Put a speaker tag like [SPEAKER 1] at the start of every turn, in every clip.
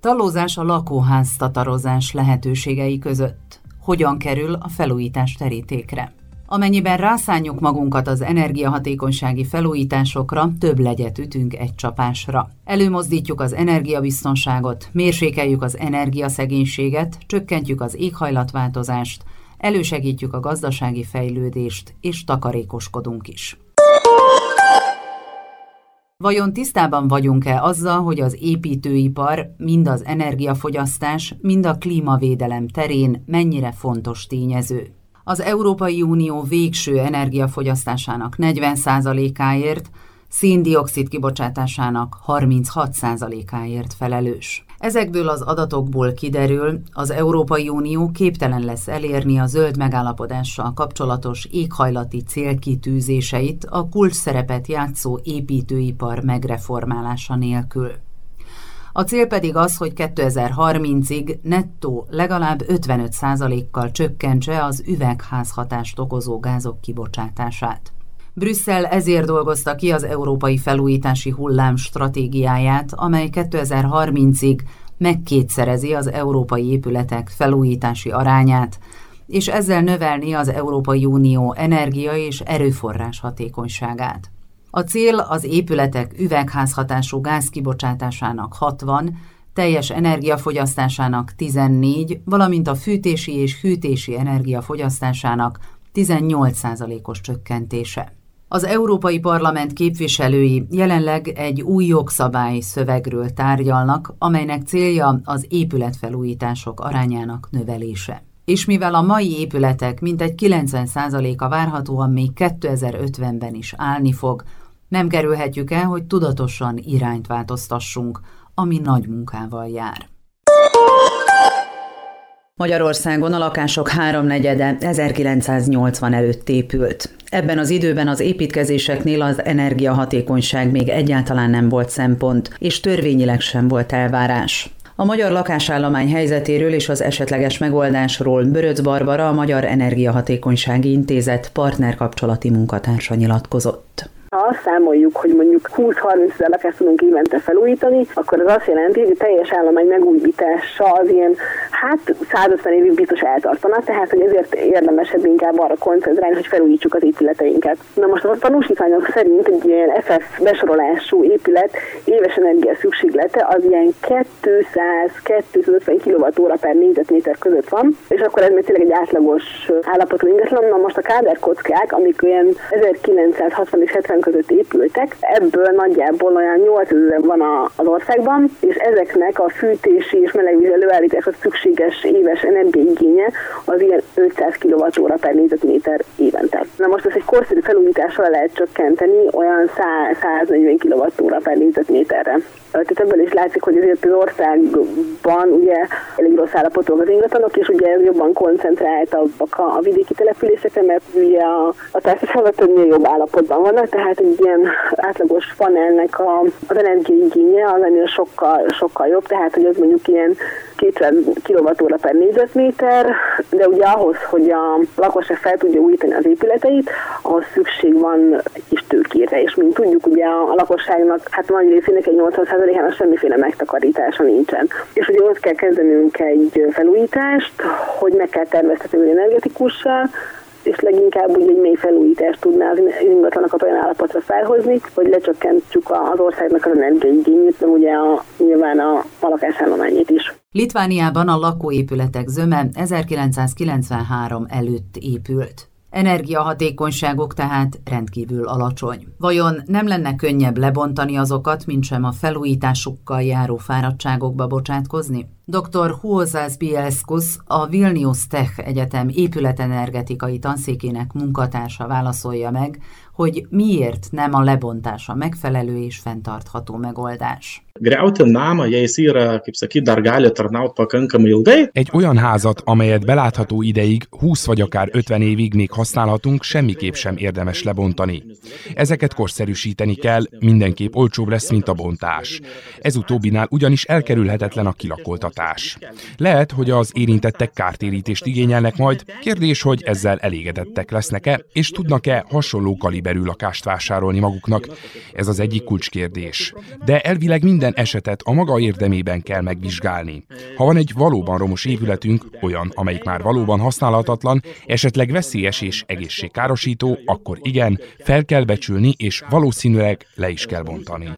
[SPEAKER 1] Talózás a lakóház tatarozás lehetőségei között. Hogyan kerül a felújítás terítékre? Amennyiben rászánjuk magunkat az energiahatékonysági felújításokra, több legyet ütünk egy csapásra. Előmozdítjuk az energiabiztonságot, mérsékeljük az energiaszegénységet, csökkentjük az éghajlatváltozást, elősegítjük a gazdasági fejlődést, és takarékoskodunk is. Vajon tisztában vagyunk-e azzal, hogy az építőipar mind az energiafogyasztás, mind a klímavédelem terén mennyire fontos tényező? Az Európai Unió végső energiafogyasztásának 40%-áért, széndiokszid kibocsátásának 36%-áért felelős. Ezekből az adatokból kiderül, az Európai Unió képtelen lesz elérni a zöld megállapodással kapcsolatos éghajlati célkitűzéseit a kulcs szerepet játszó építőipar megreformálása nélkül. A cél pedig az, hogy 2030-ig nettó legalább 55%-kal csökkentse az üvegházhatást okozó gázok kibocsátását. Brüsszel ezért dolgozta ki az európai felújítási hullám stratégiáját, amely 2030-ig megkétszerezi az európai épületek felújítási arányát, és ezzel növelni az Európai Unió energia és erőforrás hatékonyságát. A cél az épületek üvegházhatású gázkibocsátásának 60, teljes energiafogyasztásának 14, valamint a fűtési és hűtési energiafogyasztásának 18%-os csökkentése. Az Európai Parlament képviselői jelenleg egy új jogszabály szövegről tárgyalnak, amelynek célja az épületfelújítások arányának növelése. És mivel a mai épületek mintegy 90%-a várhatóan még 2050-ben is állni fog, nem kerülhetjük el, hogy tudatosan irányt változtassunk, ami nagy munkával jár. Magyarországon a lakások háromnegyede 1980 előtt épült. Ebben az időben az építkezéseknél az energiahatékonyság még egyáltalán nem volt szempont, és törvényileg sem volt elvárás. A magyar lakásállomány helyzetéről és az esetleges megoldásról Böröc Barbara, a Magyar Energiahatékonysági Intézet partnerkapcsolati munkatársa nyilatkozott.
[SPEAKER 2] Ha azt számoljuk, hogy mondjuk 20-30 ezer lakást tudunk évente felújítani, akkor az azt jelenti, hogy a teljes állomány megújítása az ilyen, hát 150 évig biztos eltartana, tehát hogy ezért érdemesebb inkább arra koncentrálni, hogy felújítsuk az épületeinket. Na most a tanúsítványok szerint egy ilyen FF besorolású épület éves energia szükséglete az ilyen 200-250 kWh per négyzetméter között van, és akkor ez még tényleg egy átlagos állapotú ingatlan. Na most a káderkockák, amik olyan 1960 és 70 között épültek, ebből nagyjából olyan 8000 van az országban, és ezeknek a fűtési és melegvíz előállításhoz szükséges éves energiaigénye az ilyen 500 kWh per négyzetméter évente. Na most ezt egy korszerű felújítással lehet csökkenteni olyan 100, 140 kWh per négyzetméterre. Tehát ebből is látszik, hogy azért az országban ugye elég rossz állapotúak az ingatlanok, és ugye ez jobban koncentráltabbak a, a vidéki településekre, mert ugye a, a társaságok többnél jobb állapotban vannak, tehát egy ilyen átlagos panelnek a, az energiaigénye az ennél sokkal, sokkal jobb, tehát hogy az mondjuk ilyen 200 kWh per négyzetméter, de ugye ahhoz, hogy a lakosság fel tudja újítani az épületeit, ahhoz szükség van egy kis tőkére, és mint tudjuk, ugye a lakosságnak hát nagy részének egy 80%-ának semmiféle megtakarítása nincsen. És ugye ott kell kezdenünk egy felújítást, hogy meg kell terveztetni energetikussal, és leginkább úgy egy mély felújítást tudná az ingatlanokat olyan állapotra felhozni, hogy lecsökkentsük az országnak az energiaigényét, de ugye a, nyilván a, a lakásállományét is.
[SPEAKER 1] Litvániában a lakóépületek zöme 1993 előtt épült. Energiahatékonyságok tehát rendkívül alacsony. Vajon nem lenne könnyebb lebontani azokat, mint sem a felújításukkal járó fáradtságokba bocsátkozni? Dr. Huozás Bielskus, a Vilnius Tech Egyetem épületenergetikai tanszékének munkatársa válaszolja meg, hogy miért nem a lebontása megfelelő és fenntartható megoldás.
[SPEAKER 3] Egy olyan házat, amelyet belátható ideig, 20 vagy akár 50 évig még használhatunk, semmiképp sem érdemes lebontani. Ezeket korszerűsíteni kell, mindenképp olcsóbb lesz, mint a bontás. Ez utóbbinál ugyanis elkerülhetetlen a kilakoltatás. Lehet, hogy az érintettek kártérítést igényelnek majd, kérdés, hogy ezzel elégedettek lesznek-e, és tudnak-e hasonló kaliber fegyverűlakást vásárolni maguknak. Ez az egyik kulcskérdés. De elvileg minden esetet a maga érdemében kell megvizsgálni. Ha van egy valóban romos épületünk, olyan, amelyik már valóban használhatatlan, esetleg veszélyes és egészségkárosító, akkor igen, fel kell becsülni, és valószínűleg le is kell bontani.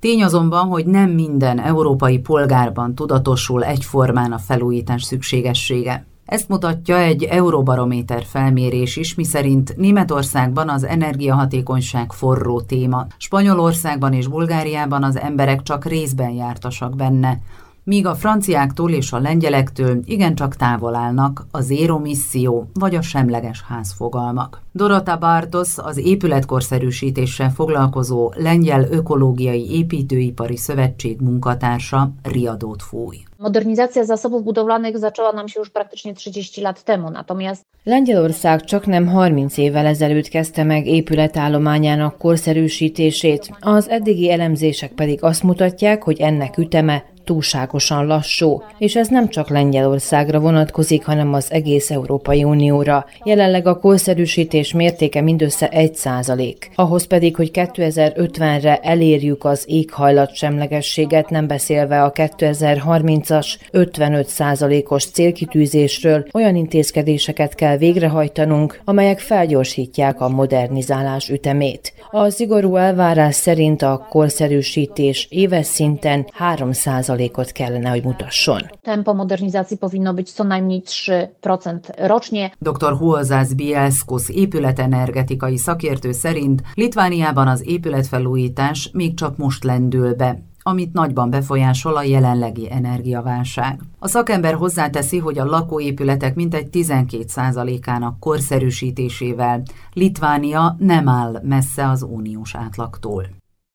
[SPEAKER 1] Tény azonban, hogy nem minden európai polgárban tudatosul egyformán a felújítás szükségessége. Ezt mutatja egy Euróbarométer felmérés is, miszerint Németországban az energiahatékonyság forró téma, Spanyolországban és Bulgáriában az emberek csak részben jártasak benne, míg a franciáktól és a lengyelektől igencsak távol állnak a zéro misszió vagy a semleges házfogalmak. Dorota Bartos, az épületkorszerűsítéssel foglalkozó Lengyel Ökológiai Építőipari Szövetség munkatársa riadót fúj.
[SPEAKER 4] Modernizacja zasobów budowlanych zaczęła nam się już praktycznie 30 lat temu, natomiast
[SPEAKER 5] Lengyelország csak nem 30 évvel ezelőtt kezdte meg épületállományának korszerűsítését, az eddigi elemzések pedig azt mutatják, hogy ennek üteme túlságosan lassú, és ez nem csak Lengyelországra vonatkozik, hanem az egész Európai Unióra. Jelenleg a korszerűsítés mértéke mindössze 1 százalék. Ahhoz pedig, hogy 2050-re elérjük az éghajlat semlegességet, nem beszélve a 2030-as 55 százalékos célkitűzésről, olyan intézkedéseket kell végrehajtanunk, amelyek felgyorsítják a modernizálás ütemét. A szigorú elvárás szerint a korszerűsítés éves szinten 3 százalékot kellene, hogy mutasson.
[SPEAKER 4] tempo modernizacji powinno być co najmniej 3% rocznie.
[SPEAKER 1] Dr. Huozász Bielszkusz épületenergetikai szakértő szerint Litvániában az épületfelújítás még csak most lendül be, amit nagyban befolyásol a jelenlegi energiaválság. A szakember hozzáteszi, hogy a lakóépületek mintegy 12%-ának korszerűsítésével Litvánia nem áll messze az uniós átlagtól.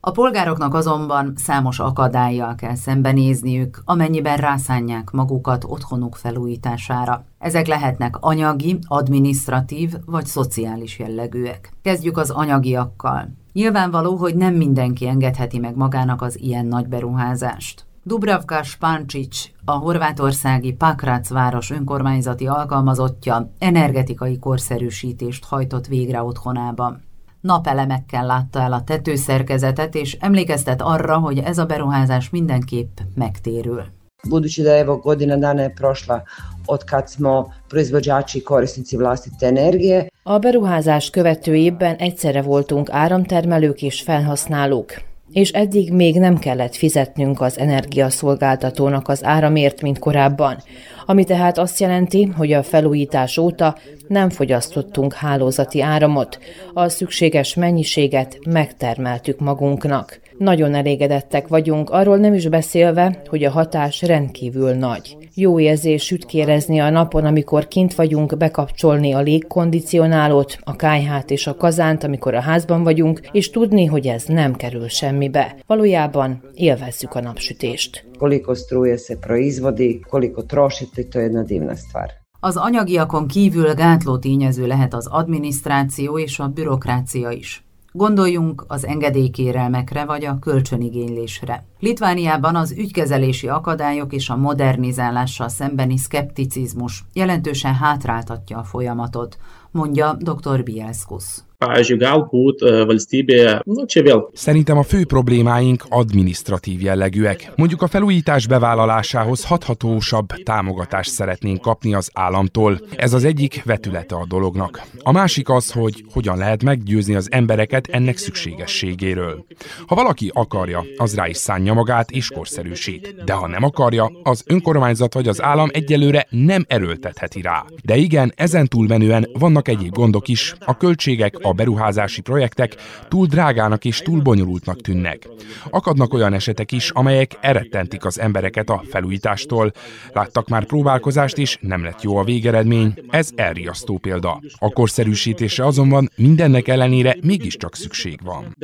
[SPEAKER 1] A polgároknak azonban számos akadályjal kell szembenézniük, amennyiben rászánják magukat otthonuk felújítására. Ezek lehetnek anyagi, administratív vagy szociális jellegűek. Kezdjük az anyagiakkal. Nyilvánvaló, hogy nem mindenki engedheti meg magának az ilyen nagy beruházást. Dubravka Spancic, a horvátországi Pakrac város önkormányzati alkalmazottja energetikai korszerűsítést hajtott végre otthonában napelemekkel látta el a tetőszerkezetet, és emlékeztet arra, hogy ez a beruházás mindenképp megtérül.
[SPEAKER 6] Budući da evo godina dana je prošla od kad smo proizvođači i korisnici vlastite energije.
[SPEAKER 5] A beruházás követő évben egyszerre voltunk áramtermelők és felhasználók, és eddig még nem kellett fizetnünk az energiaszolgáltatónak az áramért, mint korábban, ami tehát azt jelenti, hogy a felújítás óta nem fogyasztottunk hálózati áramot, a szükséges mennyiséget megtermeltük magunknak. Nagyon elégedettek vagyunk, arról nem is beszélve, hogy a hatás rendkívül nagy. Jó érzés sütkérezni a napon, amikor kint vagyunk, bekapcsolni a légkondicionálót, a kájhát és a kazánt, amikor a házban vagyunk, és tudni, hogy ez nem kerül semmibe. Valójában élvezzük a napsütést.
[SPEAKER 6] Koliko struje se proizvodi, koliko trošite, to je jedna divna stvar.
[SPEAKER 1] Az anyagiakon kívül gátló tényező lehet az adminisztráció és a bürokrácia is. Gondoljunk az engedélykérelmekre vagy a kölcsönigénylésre. Litvániában az ügykezelési akadályok és a modernizálással szembeni szkepticizmus jelentősen hátráltatja a folyamatot, mondja dr. Bielskusz.
[SPEAKER 7] Pavyzdžiui galbūt e, valstybėje nu čia vėl
[SPEAKER 3] Szerintem a fő problémáink administratív jellegűek. Mondjuk a felújítás bevállalásához hathatósabb támogatást szeretnénk kapni az államtól. Ez az egyik vetülete a dolognak. A másik az, hogy hogyan lehet meggyőzni az embereket ennek szükségességéről. Ha valaki akarja, az rá is szánja magát és korszerűsít. De ha nem akarja, az önkormányzat vagy az állam egyelőre nem erőltetheti rá. De igen, ezen túlmenően vannak egyéb gondok is. A költségek, a beruházási projektek túl drágának és túl bonyolultnak tűnnek. Akadnak olyan esetek is, amelyek erettentik az embereket a felújítástól. Láttak már próbálkozást is, nem lett jó a végeredmény. Ez elriasztó példa. A korszerűsítésre azonban mindennek ellenére mégiscsak szükség van.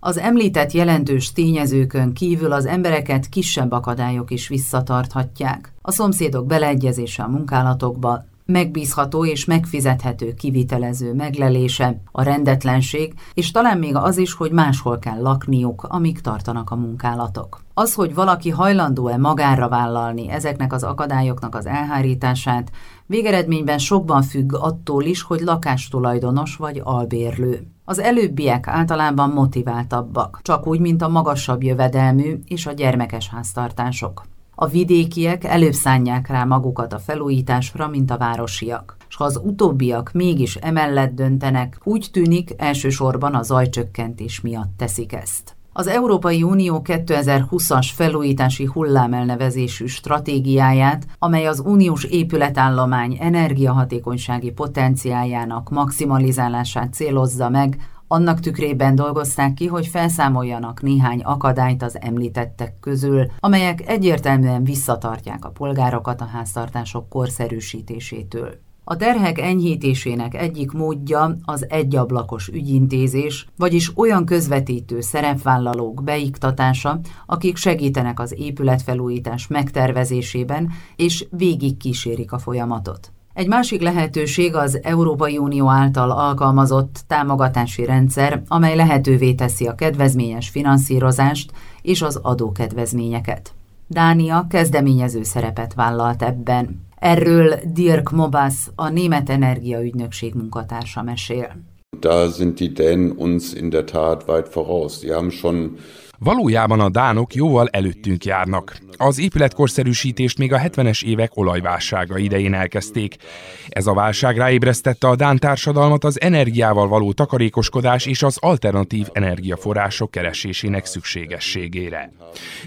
[SPEAKER 1] Az említett jelentős tényezőkön kívül az embereket kisebb akadályok is visszatarthatják. A szomszédok beleegyezése a munkálatokba, megbízható és megfizethető kivitelező meglelése, a rendetlenség, és talán még az is, hogy máshol kell lakniuk, amíg tartanak a munkálatok. Az, hogy valaki hajlandó-e magára vállalni ezeknek az akadályoknak az elhárítását, végeredményben sokban függ attól is, hogy lakástulajdonos vagy albérlő. Az előbbiek általában motiváltabbak, csak úgy, mint a magasabb jövedelmű és a gyermekes háztartások. A vidékiek előbb szánják rá magukat a felújításra, mint a városiak. És ha az utóbbiak mégis emellett döntenek, úgy tűnik elsősorban a zajcsökkentés miatt teszik ezt. Az Európai Unió 2020-as felújítási hullámelnevezésű stratégiáját, amely az uniós épületállomány energiahatékonysági potenciáljának maximalizálását célozza meg, annak tükrében dolgozták ki, hogy felszámoljanak néhány akadályt az említettek közül, amelyek egyértelműen visszatartják a polgárokat a háztartások korszerűsítésétől. A terhek enyhítésének egyik módja az egyablakos ügyintézés, vagyis olyan közvetítő szerepvállalók beiktatása, akik segítenek az épületfelújítás megtervezésében és végig kísérik a folyamatot. Egy másik lehetőség az Európai Unió által alkalmazott támogatási rendszer, amely lehetővé teszi a kedvezményes finanszírozást és az adókedvezményeket. Dánia kezdeményező szerepet vállalt ebben. Erről Dirk Mobas, a Német Energiaügynökség munkatársa mesél.
[SPEAKER 8] Da sind die Dänen uns in der Tat weit voraus. Die haben schon
[SPEAKER 3] Valójában a dánok jóval előttünk járnak. Az épületkorszerűsítést még a 70-es évek olajválsága idején elkezdték. Ez a válság ráébresztette a dán társadalmat az energiával való takarékoskodás és az alternatív energiaforrások keresésének szükségességére.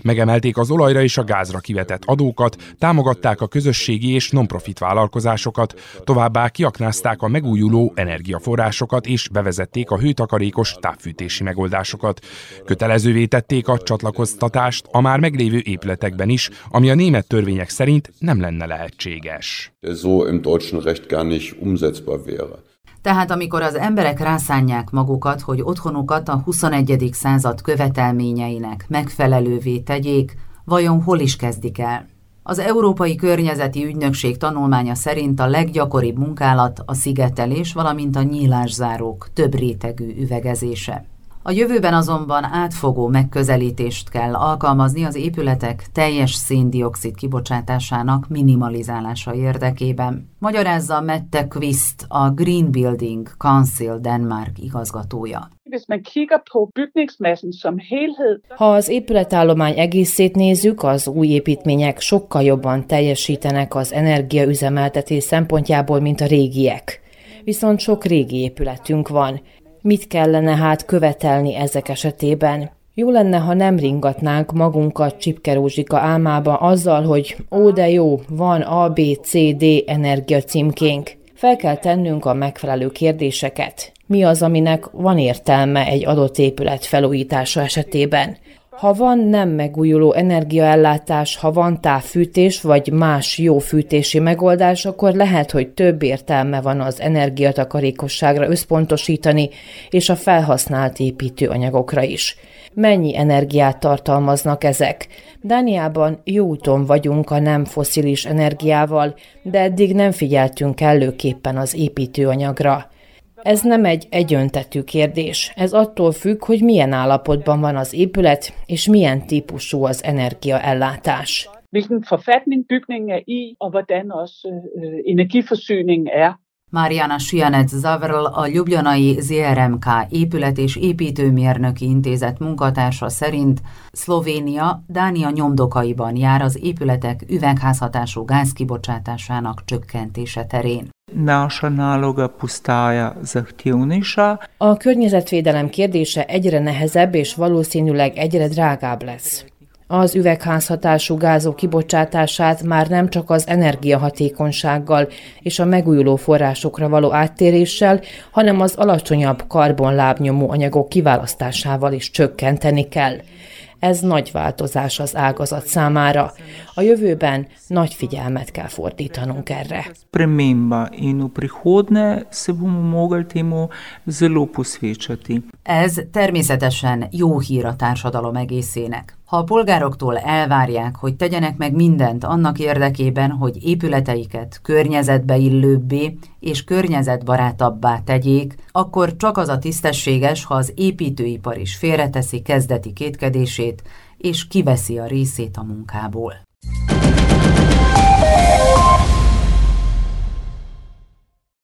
[SPEAKER 3] Megemelték az olajra és a gázra kivetett adókat, támogatták a közösségi és non-profit vállalkozásokat, továbbá kiaknázták a megújuló energiaforrásokat és bevezették a hőtakarékos távfűtési megoldásokat. Kötelezővé tették a csatlakoztatást a már meglévő épületekben is, ami a német törvények szerint nem lenne lehetséges.
[SPEAKER 8] So im deutschen Recht gar nicht umsetzbar wäre.
[SPEAKER 1] Tehát amikor az emberek rászánják magukat, hogy otthonukat a 21. század követelményeinek megfelelővé tegyék, vajon hol is kezdik el? Az Európai Környezeti Ügynökség tanulmánya szerint a leggyakoribb munkálat a szigetelés, valamint a nyílászárók több rétegű üvegezése. A jövőben azonban átfogó megközelítést kell alkalmazni az épületek teljes széndiokszid kibocsátásának minimalizálása érdekében. Magyarázza Mette Quist, a Green Building Council Denmark igazgatója.
[SPEAKER 5] Ha az épületállomány egészét nézzük, az új építmények sokkal jobban teljesítenek az energiaüzemeltetés szempontjából, mint a régiek. Viszont sok régi épületünk van, Mit kellene hát követelni ezek esetében? Jó lenne, ha nem ringatnánk magunkat Csipkerózsika álmába azzal, hogy ó de jó, van A, B, C, D energiacímkénk. Fel kell tennünk a megfelelő kérdéseket. Mi az, aminek van értelme egy adott épület felújítása esetében? Ha van nem megújuló energiaellátás, ha van távfűtés vagy más jó fűtési megoldás, akkor lehet, hogy több értelme van az energiatakarékosságra összpontosítani, és a felhasznált építőanyagokra is. Mennyi energiát tartalmaznak ezek? Dániában jó úton vagyunk a nem foszilis energiával, de eddig nem figyeltünk előképpen az építőanyagra. Ez nem egy egyöntetű kérdés. Ez attól függ, hogy milyen állapotban van az épület, és milyen típusú az energiaellátás.
[SPEAKER 9] Hvilken forfatning bygningen er i, og hvordan også øh, energiforsyningen er.
[SPEAKER 1] Mariana Sianet Zavrl, a Ljubljanai ZRMK épület és építőmérnöki intézet munkatársa szerint Szlovénia Dánia nyomdokaiban jár az épületek üvegházhatású gázkibocsátásának csökkentése terén.
[SPEAKER 10] Naša naloga postaja zahtevnejša.
[SPEAKER 5] A környezetvédelem kérdése egyre nehezebb és valószínűleg egyre drágább lesz. Az üvegházhatású gázok kibocsátását már nem csak az energiahatékonysággal és a megújuló forrásokra való áttéréssel, hanem az alacsonyabb karbonlábnyomó anyagok kiválasztásával is csökkenteni kell. Ez nagy változás az ágazat számára. A jövőben nagy figyelmet kell fordítanunk erre.
[SPEAKER 1] Ez természetesen jó hír a társadalom egészének. Ha a polgároktól elvárják, hogy tegyenek meg mindent annak érdekében, hogy épületeiket környezetbe illőbbé és környezetbarátabbá tegyék, akkor csak az a tisztességes, ha az építőipar is félreteszi kezdeti kétkedését, és kiveszi a részét a munkából.